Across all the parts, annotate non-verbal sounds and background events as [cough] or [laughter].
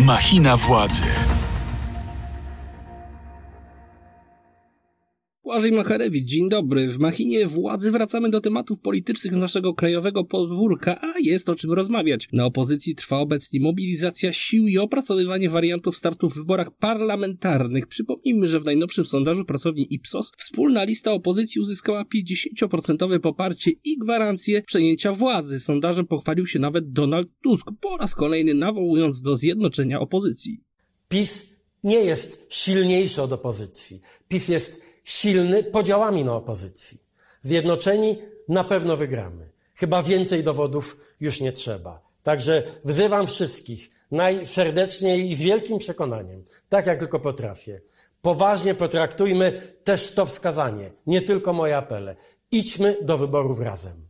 Machina władzy. Błażej Macharewicz, dzień dobry. W machinie władzy wracamy do tematów politycznych z naszego krajowego podwórka, a jest o czym rozmawiać. Na opozycji trwa obecnie mobilizacja sił i opracowywanie wariantów startu w wyborach parlamentarnych. Przypomnijmy, że w najnowszym sondażu pracowni Ipsos wspólna lista opozycji uzyskała 50% poparcie i gwarancję przejęcia władzy. Sondażem pochwalił się nawet Donald Tusk, po raz kolejny nawołując do zjednoczenia opozycji. PiS nie jest silniejszy od opozycji. PiS jest silny podziałami na opozycji. Zjednoczeni na pewno wygramy. Chyba więcej dowodów już nie trzeba. Także wzywam wszystkich najserdeczniej i z wielkim przekonaniem, tak jak tylko potrafię. Poważnie potraktujmy też to wskazanie, nie tylko moje apele. Idźmy do wyborów razem.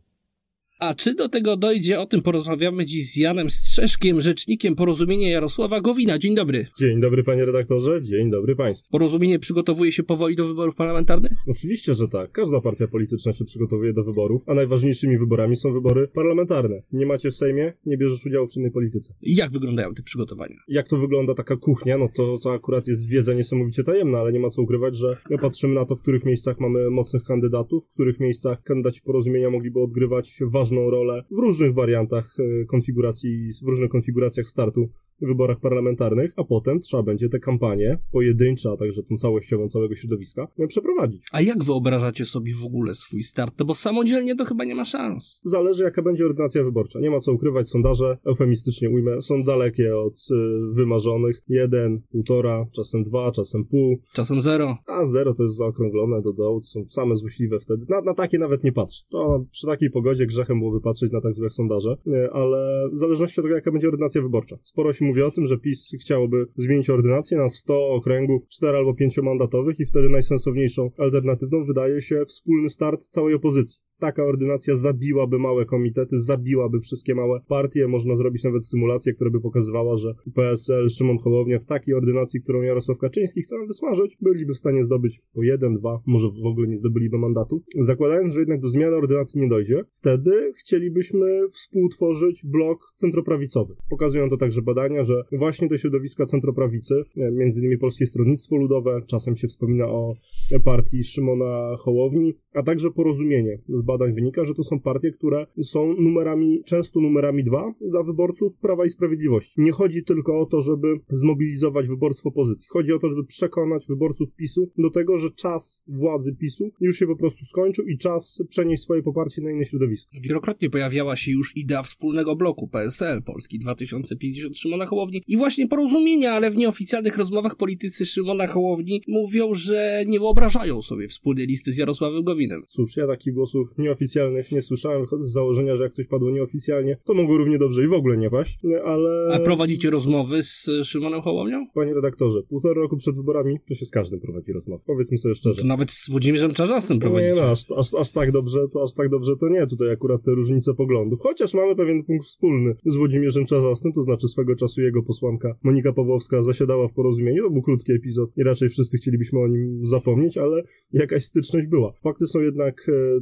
A czy do tego dojdzie, o tym porozmawiamy dziś z Janem Strzeszkiem, rzecznikiem Porozumienia Jarosława Gowina. Dzień dobry. Dzień dobry panie redaktorze, dzień dobry państwu. Porozumienie przygotowuje się powoli do wyborów parlamentarnych? Oczywiście, że tak. Każda partia polityczna się przygotowuje do wyborów, a najważniejszymi wyborami są wybory parlamentarne. Nie macie w Sejmie, nie bierzesz udziału w czynnej polityce. Jak wyglądają te przygotowania? Jak to wygląda taka kuchnia, no to, to akurat jest wiedza niesamowicie tajemna, ale nie ma co ukrywać, że my patrzymy na to, w których miejscach mamy mocnych kandydatów, w których miejscach kandydaci porozumienia mogliby odgrywać ważną rolę w różnych wariantach e, konfiguracji, w różnych konfiguracjach startu wyborach parlamentarnych, a potem trzeba będzie te kampanie pojedyncze, a także tą całościową całego środowiska e, przeprowadzić. A jak wyobrażacie sobie w ogóle swój start? No bo samodzielnie to chyba nie ma szans. Zależy jaka będzie ordynacja wyborcza. Nie ma co ukrywać, sondaże, eufemistycznie ujmę, są dalekie od y, wymarzonych. Jeden, półtora, czasem dwa, czasem pół. Czasem zero. A zero to jest zaokrąglone do dołu, są same złośliwe wtedy. Na, na takie nawet nie patrzę. To przy takiej pogodzie grzechem byłoby patrzeć na tak złe sondaże, y, ale w zależności od tego jaka będzie ordynacja wyborcza. Sporo się mówi o tym, że PiS chciałoby zmienić ordynację na 100 okręgów 4 albo 5 mandatowych i wtedy najsensowniejszą alternatywną wydaje się wspólny start całej opozycji. Taka ordynacja zabiłaby małe komitety, zabiłaby wszystkie małe partie. Można zrobić nawet symulację, która by pokazywała, że PSL, Szymon Hołownia w takiej ordynacji, którą Jarosław Kaczyński chce nam wysmażyć, byliby w stanie zdobyć po jeden, dwa, może w ogóle nie zdobyliby mandatu. Zakładając, że jednak do zmiany ordynacji nie dojdzie, wtedy chcielibyśmy współtworzyć blok centroprawicowy. Pokazują to także badania, że właśnie te środowiska centroprawicy, e, między innymi Polskie Stronnictwo Ludowe, czasem się wspomina o partii Szymona Hołowni, a także porozumienie z badań wynika, że to są partie, które są numerami, często numerami dwa dla wyborców Prawa i Sprawiedliwości. Nie chodzi tylko o to, żeby zmobilizować wyborców opozycji. Chodzi o to, żeby przekonać wyborców PiSu do tego, że czas władzy PiSu już się po prostu skończył i czas przenieść swoje poparcie na inne środowisko. Wielokrotnie pojawiała się już idea wspólnego bloku PSL Polski 2050 Szymona Hołowni i właśnie porozumienia, ale w nieoficjalnych rozmowach politycy Szymona Hołowni mówią, że nie wyobrażają sobie wspólnej listy z Jarosławem Gowinem. Cóż, ja takich głosów nieoficjalnych nie słyszałem, z założenia, że jak coś padło nieoficjalnie, to mogło równie dobrze i w ogóle nie paść, ale... A prowadzicie rozmowy z Szymonem Hołownią? Panie redaktorze, półtora roku przed wyborami to się z każdym prowadzi rozmowę. Powiedzmy sobie szczerze. To nawet z Włodzimierzem Czarzastym prowadzicie. Nie, no, aż, aż, aż, tak dobrze, to aż tak dobrze to nie. Tutaj akurat te różnice poglądów. Chociaż mamy pewien punkt wspólny z Włodzimierzem Czarzastym, to znaczy swego czasu jego posłanka Monika Pawłowska zasiadała w porozumieniu. To był krótki epizod i raczej wszyscy chcielibyśmy o nim zapomnieć, ale jakaś styczność była. Fakty są jednak e,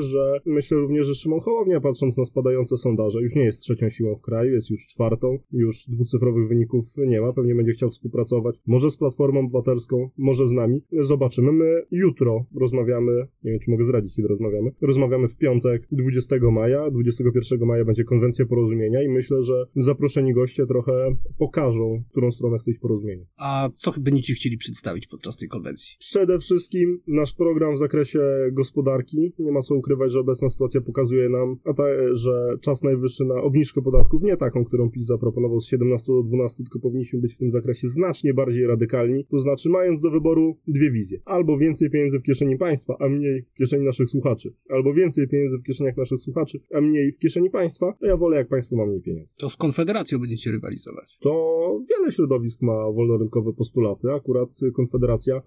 że myślę również, że Szymon Hołownia, patrząc na spadające sondaże, już nie jest trzecią siłą w kraju, jest już czwartą, już dwucyfrowych wyników nie ma, pewnie będzie chciał współpracować, może z Platformą Obywatelską, może z nami. Zobaczymy. My jutro rozmawiamy, nie wiem, czy mogę zdradzić, kiedy rozmawiamy. Rozmawiamy w piątek 20 maja, 21 maja będzie konwencja porozumienia i myślę, że zaproszeni goście trochę pokażą, którą stronę chce iść porozumienie. A co będziecie chcieli przedstawić podczas tej konwencji? Przede wszystkim nasz program w zakresie gospodarki. Nie ma co ukrywać, że obecna sytuacja pokazuje nam, a ta, że czas najwyższy na obniżkę podatków, nie taką, którą PiS zaproponował z 17 do 12, tylko powinniśmy być w tym zakresie znacznie bardziej radykalni. To znaczy, mając do wyboru dwie wizje. Albo więcej pieniędzy w kieszeni państwa, a mniej w kieszeni naszych słuchaczy. Albo więcej pieniędzy w kieszeniach naszych słuchaczy, a mniej w kieszeni państwa, to ja wolę, jak państwo ma mniej pieniędzy. To z Konfederacją będziecie rywalizować. To wiele środowisk ma wolnorynkowe postulaty. Akurat Konfederacja,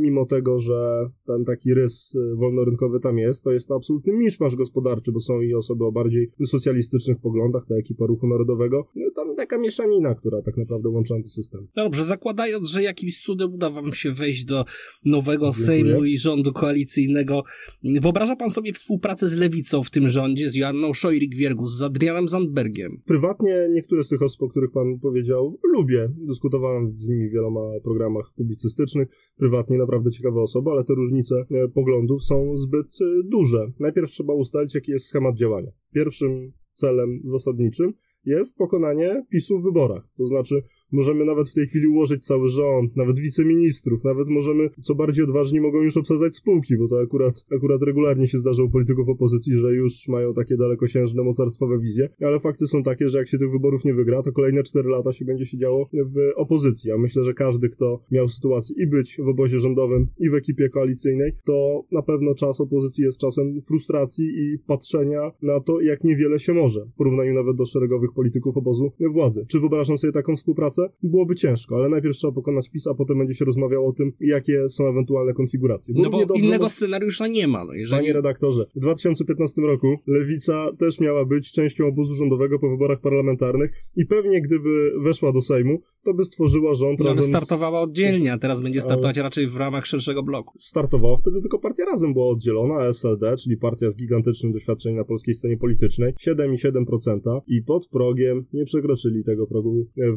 mimo tego, że ten taki rys wolnorynkowy tam jest, to jest jest to absolutny miszmasz gospodarczy, bo są i osoby o bardziej socjalistycznych poglądach, ta ekipa Ruchu Narodowego. No, tam taka mieszanina, która tak naprawdę łączy antysystem. No dobrze, zakładając, że jakimś cudem uda wam się wejść do nowego Dziękuję. Sejmu i rządu koalicyjnego, wyobraża pan sobie współpracę z Lewicą w tym rządzie, z Joanną Szojrik-Wiergus, z Adrianem Zandbergiem? Prywatnie niektóre z tych osób, o których pan powiedział, lubię. Dyskutowałem z nimi w wieloma programach publicystycznych. Prywatnie naprawdę ciekawe osoby, ale te różnice e, poglądów są zbyt e, duże. Najpierw trzeba ustalić, jaki jest schemat działania. Pierwszym celem zasadniczym jest pokonanie PiSu w wyborach. To znaczy, Możemy nawet w tej chwili ułożyć cały rząd, nawet wiceministrów, nawet możemy, co bardziej odważni, mogą już obsadzać spółki, bo to akurat, akurat regularnie się zdarza u polityków opozycji, że już mają takie dalekosiężne mocarstwowe wizje, ale fakty są takie, że jak się tych wyborów nie wygra, to kolejne 4 lata się będzie się działo w opozycji. A myślę, że każdy, kto miał sytuację i być w obozie rządowym, i w ekipie koalicyjnej, to na pewno czas opozycji jest czasem frustracji i patrzenia na to, jak niewiele się może, w porównaniu nawet do szeregowych polityków obozu władzy. Czy wyobrażam sobie taką współpracę? Byłoby ciężko, ale najpierw trzeba pokonać PiS, a potem będzie się rozmawiało o tym, jakie są ewentualne konfiguracje. Bo no bo dobrze, innego scenariusza nie ma. No jeżeli... Panie redaktorze, w 2015 roku Lewica też miała być częścią obozu rządowego po wyborach parlamentarnych i pewnie gdyby weszła do Sejmu, to by stworzyła rząd no, razem... startowała oddzielnie, a teraz będzie startować ale... raczej w ramach szerszego bloku. Startowała wtedy tylko partia Razem była oddzielona, SLD, czyli partia z gigantycznym doświadczeniem na polskiej scenie politycznej, 7,7% i pod progiem nie przekroczyli tego progu e,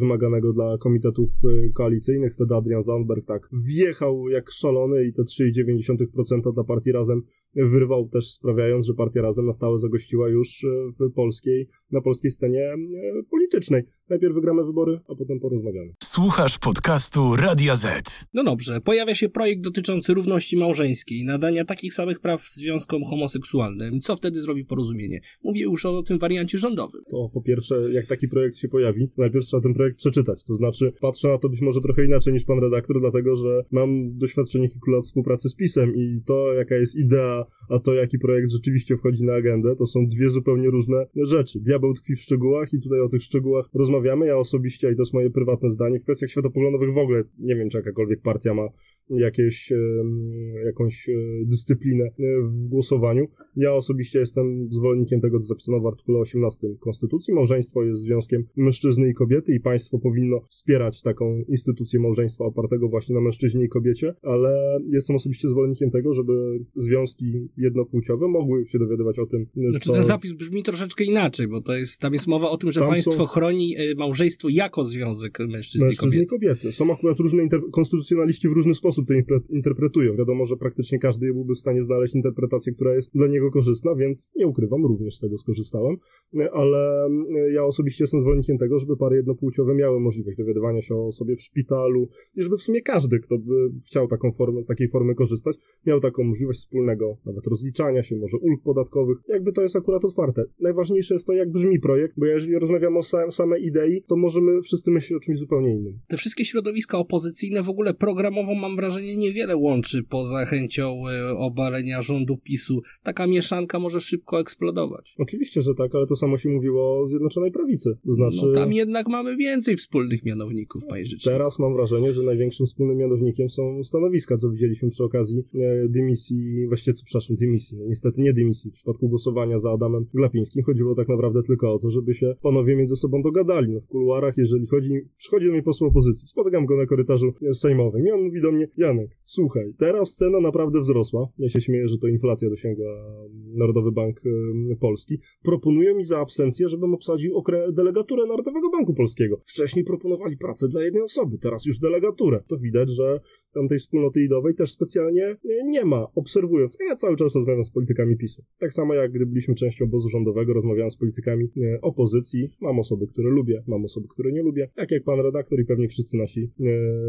wymaganego dla komitetów e, koalicyjnych. Wtedy Adrian Zandberg tak wjechał jak szalony i te 3,9% dla partii Razem wyrwał też sprawiając, że partia Razem na stałe zagościła już e, w polskiej, na polskiej scenie politycznej. Najpierw wygramy wybory, a potem porozmawiamy. Słuchasz podcastu Radia Z. No dobrze, pojawia się projekt dotyczący równości małżeńskiej, nadania takich samych praw związkom homoseksualnym. Co wtedy zrobi porozumienie? Mówię już o tym wariancie rządowym. To po pierwsze, jak taki projekt się pojawi, najpierw trzeba ten projekt przeczytać. To znaczy, patrzę na to być może trochę inaczej niż pan redaktor, dlatego że mam doświadczenie kilku lat współpracy z PiSem i to, jaka jest idea, a to, jaki projekt rzeczywiście wchodzi na agendę, to są dwie zupełnie różne rzeczy. Diabeł tkwi w szczegółach i tutaj o tych szczegółach rozmawiamy. Ja osobiście, i to jest moje prywatne zdanie, w kwestiach światopoglądowych w ogóle nie wiem, czy jakakolwiek partia ma jakieś, jakąś e, dyscyplinę e, w głosowaniu. Ja osobiście jestem zwolennikiem tego, co zapisano w artykule 18 Konstytucji. Małżeństwo jest związkiem mężczyzny i kobiety i państwo powinno wspierać taką instytucję małżeństwa opartego właśnie na mężczyźnie i kobiecie, ale jestem osobiście zwolennikiem tego, żeby związki jednopłciowe mogły się dowiadywać o tym, znaczy, co... ten zapis brzmi troszeczkę inaczej, bo to jest, tam jest mowa o tym, że tam państwo są... chroni e, małżeństwo jako związek mężczyzny, mężczyzny i kobiety. kobiety. Są akurat różne inter... konstytucjonaliści w różny sposób to interpretują. Wiadomo, że praktycznie każdy byłby w stanie znaleźć interpretację, która jest dla niego korzystna, więc nie ukrywam, również z tego skorzystałem, ale e, ja osobiście jestem zwolennikiem tego, żeby pary jednopłciowe miały możliwość dowiadywania się o sobie w szpitalu i żeby w sumie każdy, kto by chciał taką formę, z takiej formy korzystać, miał taką możliwość wspólnego nawet rozliczania się, może ulg podatkowych, jakby to jest akurat otwarte. Najważniejsze jest to, jak brzmi projekt, bo jeżeli rozmawiamy o sam, samej idei, to możemy wszyscy myśleć o czymś zupełnie innym. Te wszystkie środowiska opozycyjne w ogóle programowo mam wrażenie niewiele łączy poza chęcią e, obalenia rządu PiSu. Taka mieszanka może szybko eksplodować. Oczywiście, że tak, ale to samo się mówiło o Zjednoczonej Prawicy. To znaczy... No tam jednak mamy więcej wspólnych mianowników, panie rzeczniku. Teraz mam wrażenie, że największym wspólnym mianownikiem są stanowiska, co widzieliśmy przy okazji e, dymisji, właściwie co, przepraszam, dymisji, no, niestety nie dymisji, w przypadku głosowania za Adamem Glapińskim chodziło tak naprawdę tylko o to, żeby się panowie między sobą dogadali. No, w kuluarach, jeżeli chodzi, przychodzi do mnie poseł opozycji, spotykam go na korytarzu sejmowym i on mówi do mnie, Janek, słuchaj, teraz cena naprawdę wzrosła. Ja się śmieję, że to inflacja dosięgła Narodowy Bank Polski. Proponują mi za absencję, żebym obsadził delegaturę Narodowego Banku Polskiego. Wcześniej proponowali pracę dla jednej osoby, teraz już delegaturę. To widać, że tamtej wspólnoty idowej też specjalnie nie ma, obserwując. Ja cały czas rozmawiam z politykami PiSu. Tak samo jak gdy byliśmy częścią obozu rządowego, rozmawiałem z politykami e, opozycji. Mam osoby, które lubię, mam osoby, które nie lubię, tak jak pan redaktor i pewnie wszyscy nasi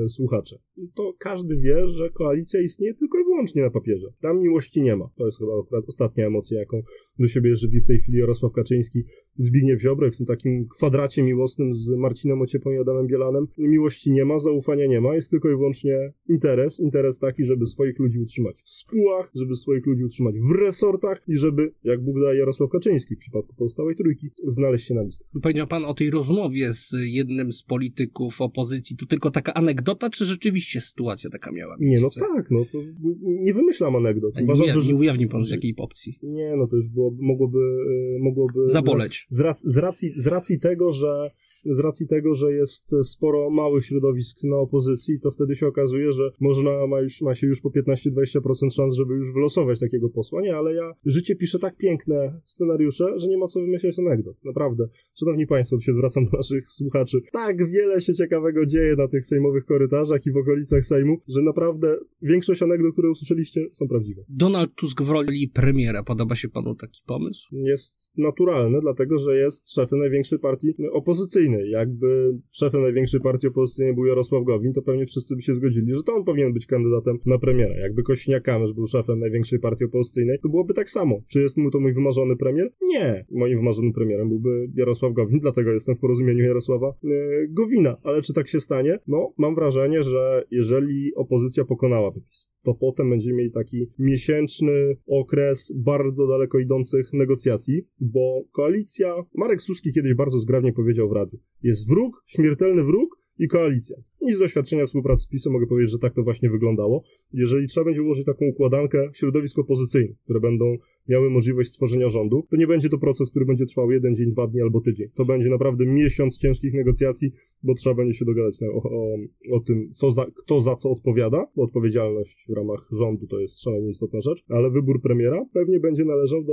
e, słuchacze. To każdy wie, że koalicja istnieje tylko i wyłącznie na papierze. Tam miłości nie ma. To jest chyba ostatnia emocja, jaką do siebie żywi w tej chwili Jarosław Kaczyński, Zbigniew Ziobro w tym takim kwadracie miłosnym z Marcinem Ociepą i Adamem Bielanem. Miłości nie ma, zaufania nie ma, jest tylko i wyłącznie interes, interes taki, żeby swoich ludzi utrzymać w spółach, żeby swoich ludzi utrzymać w resortach i żeby, jak Bóg da Jarosław Kaczyński w przypadku pozostałej trójki, znaleźć się na listach. Powiedział pan o tej rozmowie z jednym z polityków opozycji. To tylko taka anegdota, czy rzeczywiście sytuacja taka miała Nie, miejsce? no tak, no to nie wymyślam anegdot. Nie, Uważam, ujawni, że... nie ujawni pan z jakiej opcji. Nie, no to już było, mogłoby, e, mogłoby... Zaboleć. Z, rac- z, racji, z racji tego, że z racji tego, że jest sporo małych środowisk na opozycji, to wtedy się okazuje, że można, ma, już, ma się już po 15-20% szans, żeby już wylosować takiego posła. Nie, ale ja, życie pisze tak piękne scenariusze, że nie ma co wymyślać anegdot. Naprawdę. Szanowni Państwo, tu się zwracam do naszych słuchaczy. Tak wiele się ciekawego dzieje na tych sejmowych korytarzach i w okolicach Sejmu, że naprawdę większość anegdot, które usłyszeliście, są prawdziwe. Donald Tusk w roli premiera. Podoba się panu taki pomysł? jest naturalne, dlatego że jest szefem największej partii opozycyjnej. Jakby szefem największej partii opozycyjnej był Jarosław Gowin, to pewnie wszyscy by się zgodzili, że to on powinien być kandydatem na premiera. Jakby Kośniak-Kamysz był szefem największej partii opozycyjnej, to byłoby tak samo. Czy jest mu to mój wymarzony premier? Nie. Moim wymarzonym premierem byłby Jarosław Gowin, dlatego jestem w porozumieniu Jarosława e, Gowina. Ale czy tak się stanie? No, mam wrażenie, że jeżeli opozycja pokonałaby PiS, to potem będziemy mieli taki miesięczny okres bardzo daleko idących negocjacji, bo koalicja, Marek Suski kiedyś bardzo zgrabnie powiedział w radiu, jest wróg, śmiertelny wróg i koalicja. I z doświadczenia współpracy z PiSem mogę powiedzieć, że tak to właśnie wyglądało. Jeżeli trzeba będzie ułożyć taką układankę środowisk opozycyjnych, które będą miały możliwość stworzenia rządu, to nie będzie to proces, który będzie trwał jeden dzień, dwa dni albo tydzień. To będzie naprawdę miesiąc ciężkich negocjacji, bo trzeba będzie się dogadać na, o, o, o tym, za, kto za co odpowiada, bo odpowiedzialność w ramach rządu to jest szalenie istotna rzecz, ale wybór premiera pewnie będzie należał do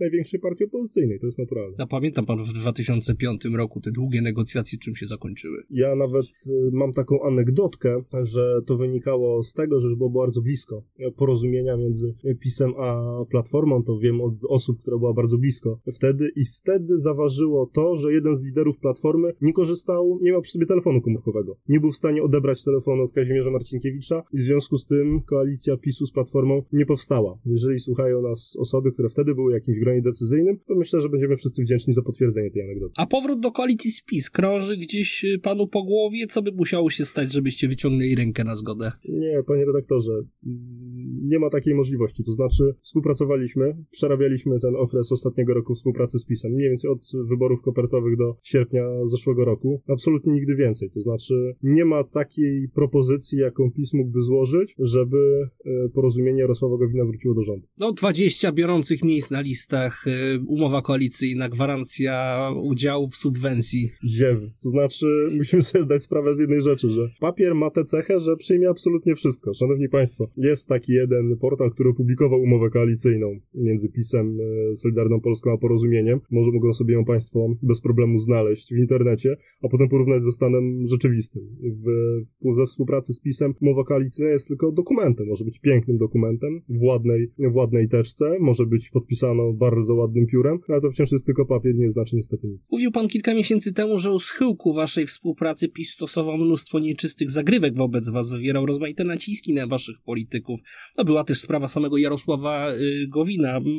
największej partii opozycyjnej, to jest naturalne. Ja pamiętam pan w 2005 roku te długie negocjacje czym się zakończyły. Ja nawet y, mam taką anegdotkę, że to wynikało z tego, że już było bardzo blisko porozumienia między PiSem a Platformą, to wiem od osób, która była bardzo blisko wtedy i wtedy zaważyło to, że jeden z liderów Platformy nie korzystał, nie miał przy sobie telefonu komórkowego. Nie był w stanie odebrać telefonu od Kazimierza Marcinkiewicza i w związku z tym koalicja PiSu z Platformą nie powstała. Jeżeli słuchają nas osoby, które wtedy były jakimś gronie decyzyjnym, to myślę, że będziemy wszyscy wdzięczni za potwierdzenie tej anegdoty. A powrót do koalicji z PiS krąży gdzieś y, panu po głowie? Co by musiało się stać, żebyście wyciągnęli rękę na zgodę? Nie, panie redaktorze, nie ma takiej możliwości. To znaczy, współpracowaliśmy, przerabialiśmy ten okres ostatniego roku współpracy z PiSem, mniej więcej od wyborów kopertowych do sierpnia zeszłego roku. Absolutnie nigdy więcej. To znaczy, nie ma takiej propozycji, jaką PiS mógłby złożyć, żeby e, porozumienie Jarosława Gowina wróciło do rządu. No, 20 biorących miejsc na listach, y, umowa koalicyjna, gwarancja udziału w subwencji. Ziewy. To znaczy, [laughs] musimy sobie zdać sprawę z jednej rzeczy, że papier ma tę cechę, że przyjmie absolutnie wszystko. Szanowni Państwo, jest taki jeden portal, który opublikował umowę koalicyjną między PiSem, e, Solidarną Polską a Porozumieniem. Może mogą sobie ją Państwo bez problemu znaleźć w internecie, a potem porównać ze stanem rzeczywistym. W, w, we współpracy z PiSem umowa koalicyjna jest tylko dokumentem. Może być pięknym dokumentem w ładnej, w ładnej teczce, może być podpisano bardzo ładnym piórem, ale to wciąż jest tylko papier nie znaczy niestety nic. Mówił pan kilka miesięcy temu, że u schyłku waszej współpracy PiS stosował mnóstwo nieczystych zagrywek wobec was, wywierał rozmaite naciski na waszych polityków. No była też sprawa samego Jarosława y,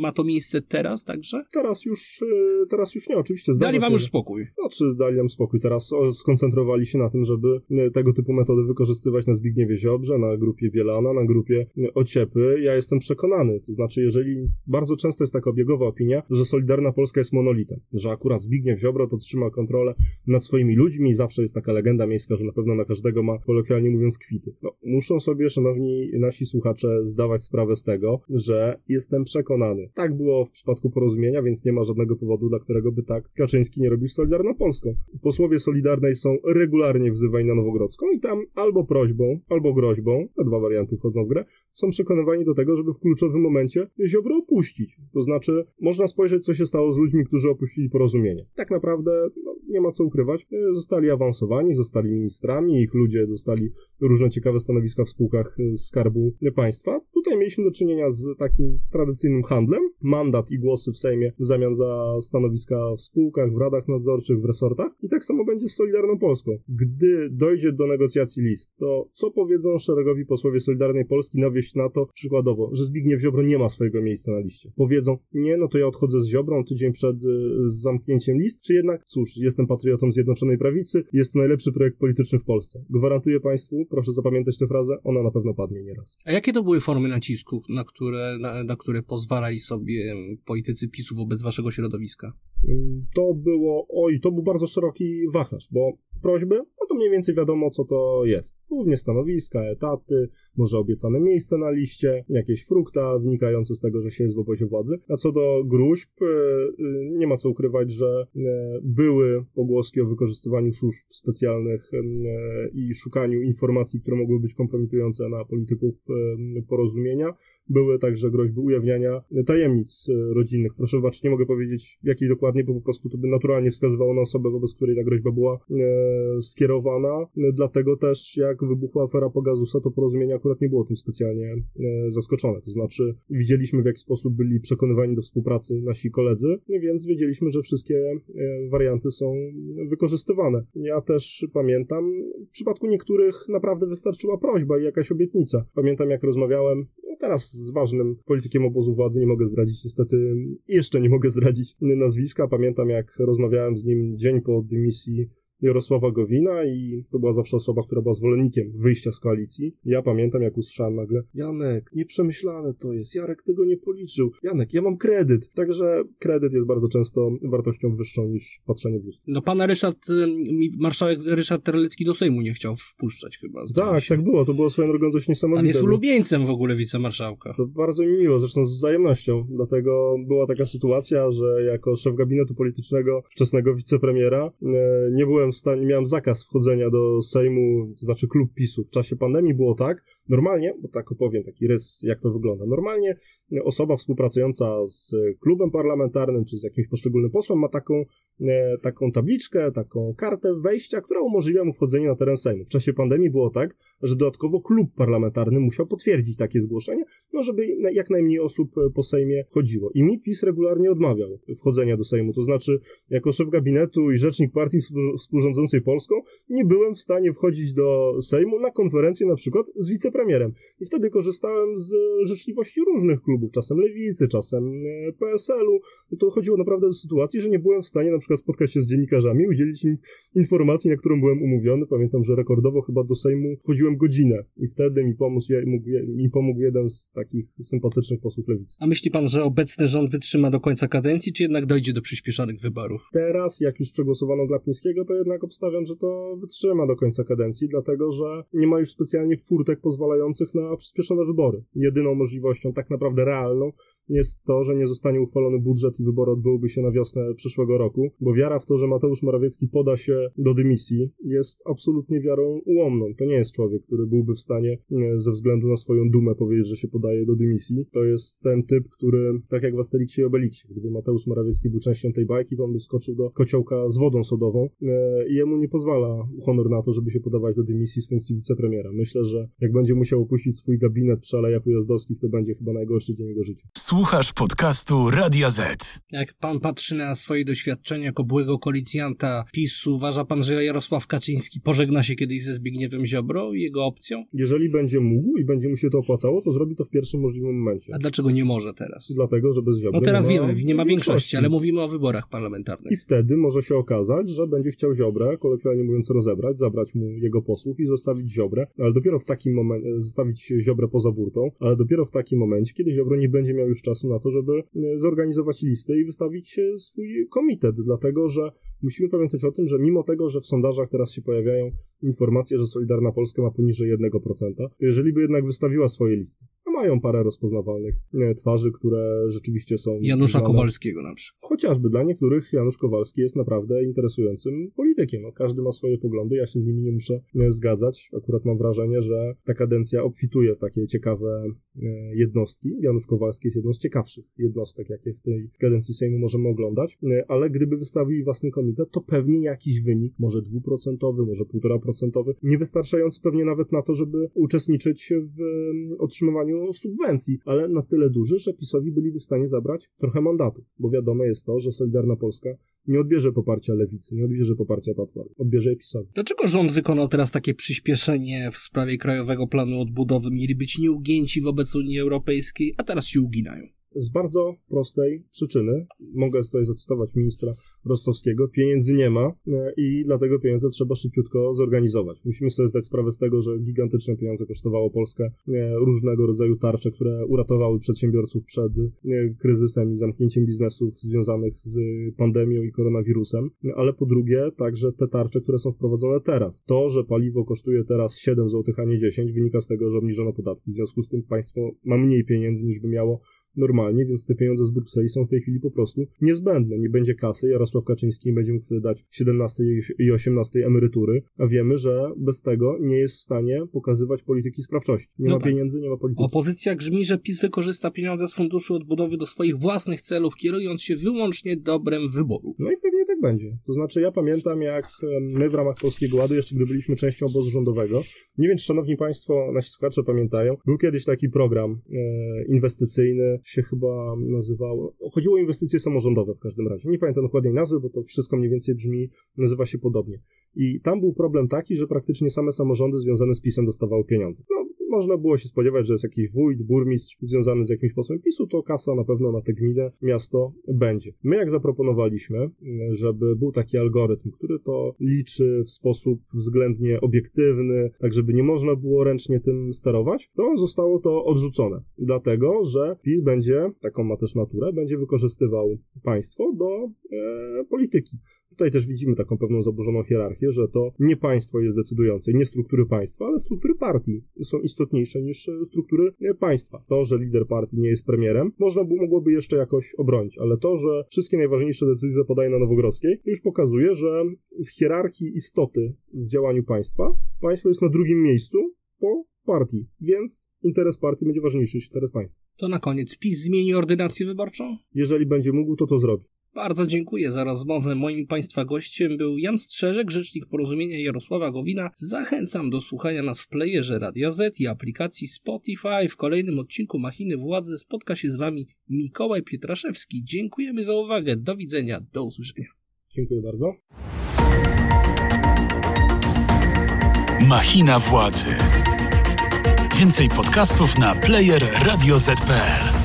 Ma to miejsce teraz także? Teraz już, e, teraz już nie, oczywiście. Dali wam się, już spokój. Znaczy, dali nam spokój. Teraz skoncentrowali się na tym, żeby e, tego typu metody wykorzystywać na Zbigniewie Ziobrze, na grupie Bielana, na grupie e, Ociepy. Ja jestem przekonany. To znaczy, jeżeli bardzo często jest taka obiegowa opinia, że Solidarna Polska jest monolitem, że akurat Zbigniew Ziobro to trzyma kontrolę nad swoimi ludźmi i zawsze jest taka legenda miejska, że na pewno na każdego ma, kolokwialnie mówiąc, kwity. No, muszą sobie, szanowni nasi słuchacze, zdawać sprawę z tego, że jestem przekonany. Tak było w przypadku porozumienia, więc nie ma żadnego powodu, dla którego by tak Kaczyński nie robił z Solidarną Polską. Posłowie Solidarnej są regularnie wzywani na Nowogrodzką i tam albo prośbą, albo groźbą, te dwa warianty wchodzą w grę, są przekonywani do tego, żeby w kluczowym momencie Ziobro opuścić. To znaczy, można spojrzeć, co się stało z ludźmi, którzy opuścili porozumienie. Tak naprawdę, no, nie ma co ukrywać, e, zostali awansowani, zostali ministrami, ich ludzie dostali różne ciekawe stanowiska w spółkach e, Skarbu Państwa. Tutaj mieliśmy do czynienia z takim tradycyjnym handlem. Mandat i głosy w Sejmie w zamian za stanowiska w spółkach, w radach nadzorczych, w resortach. I tak samo będzie z Solidarną Polską. Gdy dojdzie do negocjacji list, to co powiedzą szeregowi posłowie Solidarnej Polski na wieść na to, przykładowo, że Zbigniew Ziobro nie ma swojego miejsca na liście. Powiedzą, nie, no to ja odchodzę z Ziobrą tydzień przed y, zamknięciem list, czy jednak, cóż, jestem patriotą Zjednoczonej Prawicy, jest to najlepszy projekt polityczny w Polsce. Gwarantuję Państwu, proszę zapamiętać tę frazę, ona na pewno padnie nieraz. A jakie to były formy nacisku, na które, na, na które pozwalali sobie politycy PiSu wobec waszego środowiska? To było, oj, to był bardzo szeroki wachlarz, bo prośby, no to mniej więcej wiadomo, co to jest. Głównie stanowiska, etaty, może obiecane miejsce na liście, jakieś frukta wynikające z tego, że się jest w obozie władzy. A co do gruźb, e, e, nie ma co ukrywać, że e, były pogłoski o wykorzystywaniu służb specjalnych i szukaniu informacji, które mogły być kompromitujące na polityków porozumienia. Były także groźby ujawniania tajemnic rodzinnych. Proszę wybaczyć, nie mogę powiedzieć jakiej dokładnie, bo po prostu to by naturalnie wskazywało na osobę, wobec której ta groźba była skierowana. Dlatego też, jak wybuchła afera Pogasusa, to porozumienia akurat nie było tym specjalnie e, zaskoczone. To znaczy, widzieliśmy w jaki sposób byli przekonywani do współpracy nasi koledzy, więc wiedzieliśmy, że wszystkie e, warianty są wykorzystywane. Ja też pamiętam, w przypadku niektórych naprawdę wystarczyła prośba i jakaś obietnica. Pamiętam, jak rozmawiałem teraz z ważnym politykiem obozu władzy, nie mogę zdradzić, niestety jeszcze nie mogę zdradzić nazwiska. Pamiętam, jak rozmawiałem z nim dzień po dymisji Jarosława Gowina i to była zawsze osoba, która była zwolennikiem wyjścia z koalicji. Ja pamiętam, jak usłyszałem nagle, Janek, nieprzemyślane to jest, Jarek tego nie policzył. Janek, ja mam kredyt. Także kredyt jest bardzo często wartością wyższą niż patrzenie w lustro. No pana Ryszard, marszałek Ryszard Terlecki do Sejmu nie chciał wpuszczać chyba. Tak, się. tak było, to było swoją drogą dość niesamowite. Pan jest ulubieńcem w ogóle wicemarszałka. To bardzo mi miło, zresztą z wzajemnością, dlatego była taka sytuacja, że jako szef gabinetu politycznego wczesnego wicepremiera e, nie byłem w stanie, miałem zakaz wchodzenia do Sejmu, to znaczy klub PiSu. W czasie pandemii było tak, normalnie, bo tak opowiem taki rys, jak to wygląda. Normalnie osoba współpracująca z klubem parlamentarnym czy z jakimś poszczególnym posłem ma taką, e, taką tabliczkę, taką kartę wejścia, która umożliwia mu wchodzenie na teren Sejmu. W czasie pandemii było tak, że dodatkowo klub parlamentarny musiał potwierdzić takie zgłoszenie, no żeby jak najmniej osób po Sejmie chodziło. I mi PiS regularnie odmawiał wchodzenia do Sejmu. To znaczy, jako szef gabinetu i rzecznik partii współrządzącej Polską, nie byłem w stanie wchodzić do Sejmu na konferencję na przykład z wicepremierem. I wtedy korzystałem z życzliwości różnych klubów czasem lewicy, czasem e, PSL-u, no to chodziło naprawdę do sytuacji, że nie byłem w stanie na przykład spotkać się z dziennikarzami, udzielić im informacji, na którą byłem umówiony. Pamiętam, że rekordowo chyba do Sejmu wchodziłem godzinę i wtedy mi pomógł, mi pomógł jeden z takich sympatycznych posłów lewicy. A myśli pan, że obecny rząd wytrzyma do końca kadencji, czy jednak dojdzie do przyspieszonych wyborów? Teraz, jak już przegłosowano Glapińskiego, to jednak obstawiam, że to wytrzyma do końca kadencji, dlatego że nie ma już specjalnie furtek pozwalających na przyspieszone wybory. Jedyną możliwością tak naprawdę realną jest to, że nie zostanie uchwalony budżet i wybory odbyłyby się na wiosnę przyszłego roku, bo wiara w to, że Mateusz Morawiecki poda się do dymisji jest absolutnie wiarą ułomną. To nie jest człowiek, który byłby w stanie ze względu na swoją dumę powiedzieć, że się podaje do dymisji. To jest ten typ, który, tak jak w Asterixie i Obelixie, gdyby Mateusz Morawiecki był częścią tej bajki, to on by skoczył do kociołka z wodą sodową e, i jemu nie pozwala honor na to, żeby się podawać do dymisji z funkcji wicepremiera. Myślę, że jak będzie musiał opuścić swój gabinet przy Alejach Ujazdowskich, to będzie chyba najgorszy dzień jego życia. Słuchasz podcastu Radia Z. Jak pan patrzy na swoje doświadczenia jako byłego koalicjanta PiSu, uważa pan, że Jarosław Kaczyński pożegna się kiedyś ze Zbigniewem Ziobro i jego opcją? Jeżeli będzie mógł i będzie mu się to opłacało, to zrobi to w pierwszym możliwym momencie. A dlaczego nie może teraz? Dlatego, że bez Ziobro No teraz nie ma wiemy, nie ma większości, ale mówimy o wyborach parlamentarnych. I wtedy może się okazać, że będzie chciał Ziobrę, kolokwialnie mówiąc, rozebrać, zabrać mu jego posłów i zostawić Ziobrę, ale dopiero w takim momencie, zostawić Ziobrę poza burtą, ale dopiero w takim momencie, kiedy Ziobro nie będzie miał już czasu na to, żeby e, zorganizować listę i wystawić e, swój komitet, dlatego że musimy pamiętać o tym, że mimo tego, że w sondażach teraz się pojawiają informacje, że Solidarna Polska ma poniżej 1%, to jeżeli by jednak wystawiła swoje listy, mają parę rozpoznawalnych e, twarzy, które rzeczywiście są... Janusza znane, Kowalskiego na przykład. Chociażby dla niektórych Janusz Kowalski jest naprawdę interesującym politykiem. No, każdy ma swoje poglądy, ja się z nimi nie muszę zgadzać. Akurat mam wrażenie, że ta kadencja obfituje w takie ciekawe jednostki. Janusz Kowalski jest jedną z ciekawszych jednostek, jakie w tej kadencji Sejmu możemy oglądać, e, ale gdyby wystawił własny komitet, to pewnie jakiś wynik, może dwuprocentowy, może półtora procentowy, niewystarczający pewnie nawet na to, żeby uczestniczyć w mm, subwencji, ale na tyle duży, że PiSowi byliby w stanie zabrać trochę mandatów, bo wiadome jest to, że Solidarna Polska nie odbierze poparcia lewicy, nie odbierze poparcia Platformy, odbierze PiSowi. Dlaczego rząd wykonał teraz takie przyspieszenie w sprawie Krajowego Planu Odbudowy? Mieli być nieugięci wobec Unii Europejskiej, a teraz się uginają. Z bardzo prostej przyczyny. Mogę tutaj zacytować ministra Rostowskiego. Pieniędzy nie ma e, i dlatego pieniądze trzeba szybciutko zorganizować. Musimy sobie zdać sprawę z tego, że gigantyczne pieniądze kosztowało Polskę e, różnego rodzaju tarcze, które uratowały przedsiębiorców przed e, kryzysem i zamknięciem biznesów związanych z pandemią i koronawirusem, ale po drugie także te tarcze, które są wprowadzone teraz. To, że paliwo kosztuje teraz 7 zł, a nie 10, wynika z tego, że obniżono podatki. W związku z tym państwo ma mniej pieniędzy niż by miało normalnie, więc te pieniądze z Brukseli są w tej chwili po prostu niezbędne. Nie będzie kasy, Jarosław Kaczyński nie będzie mógł wtedy dać 17 i 18 emerytury, a wiemy, że bez tego nie jest w stanie pokazywać polityki sprawczości. Nie no ma tak. pieniędzy, nie ma polityki. Opozycja grzmi, że PiS wykorzysta pieniądze z Funduszu Odbudowy do swoich własnych celów, kierując się wyłącznie dobrem wyboru. No i pewnie będzie. To znaczy, ja pamiętam, jak my w ramach Polskiego Ładu, jeszcze gdy byliśmy częścią obozu rządowego, nie wiem, czy szanowni państwo, nasi słuchacze pamiętają, był kiedyś taki program e, inwestycyjny, się chyba nazywało. Chodziło o inwestycje samorządowe w każdym razie. Nie pamiętam dokładnej nazwy, bo to wszystko mniej więcej brzmi, nazywa się podobnie. I tam był problem taki, że praktycznie same samorządy związane z PiSem dostawały pieniądze. No, można było się spodziewać, że jest jakiś wójt, burmistrz związany z jakimś posłem PiSu, to kasa na pewno na tę gminę, miasto będzie. My jak zaproponowaliśmy, żeby był taki algorytm, który to liczy w sposób względnie obiektywny, tak żeby nie można było ręcznie tym sterować, to zostało to odrzucone. Dlatego, że PiS będzie, taką ma też naturę, będzie wykorzystywał państwo do e, polityki. Tutaj też widzimy taką pewną zaburzoną hierarchię, że to nie państwo jest decydujące, nie struktury państwa, ale struktury partii są istotniejsze niż e, struktury e, państwa. To, że lider partii nie jest premierem, można by, mogłoby jeszcze jakoś obronić, ale to, że wszystkie najważniejsze decyzje zapadają na Nowogrodzkiej, już pokazuje, że w hierarchii istoty w działaniu państwa, państwo jest na drugim miejscu po partii, więc interes partii będzie ważniejszy niż interes państwa. To na koniec PiS zmieni ordynację wyborczą? Jeżeli będzie mógł, to to zrobi. Bardzo dziękuję za rozmowę. Moim Państwa gościem był Jan Strzeżek, rzecznik porozumienia Jarosława Gowina. Zachęcam do słuchania nas w playerze Radia Z i aplikacji Spotify. W kolejnym odcinku Machiny Władzy spotka się z Wami Mikołaj Pietraszewski. Dziękujemy za uwagę. Do widzenia. Do usłyszenia. Dziękuję bardzo. Machina Władzy. Więcej podcastów na player radioz.pl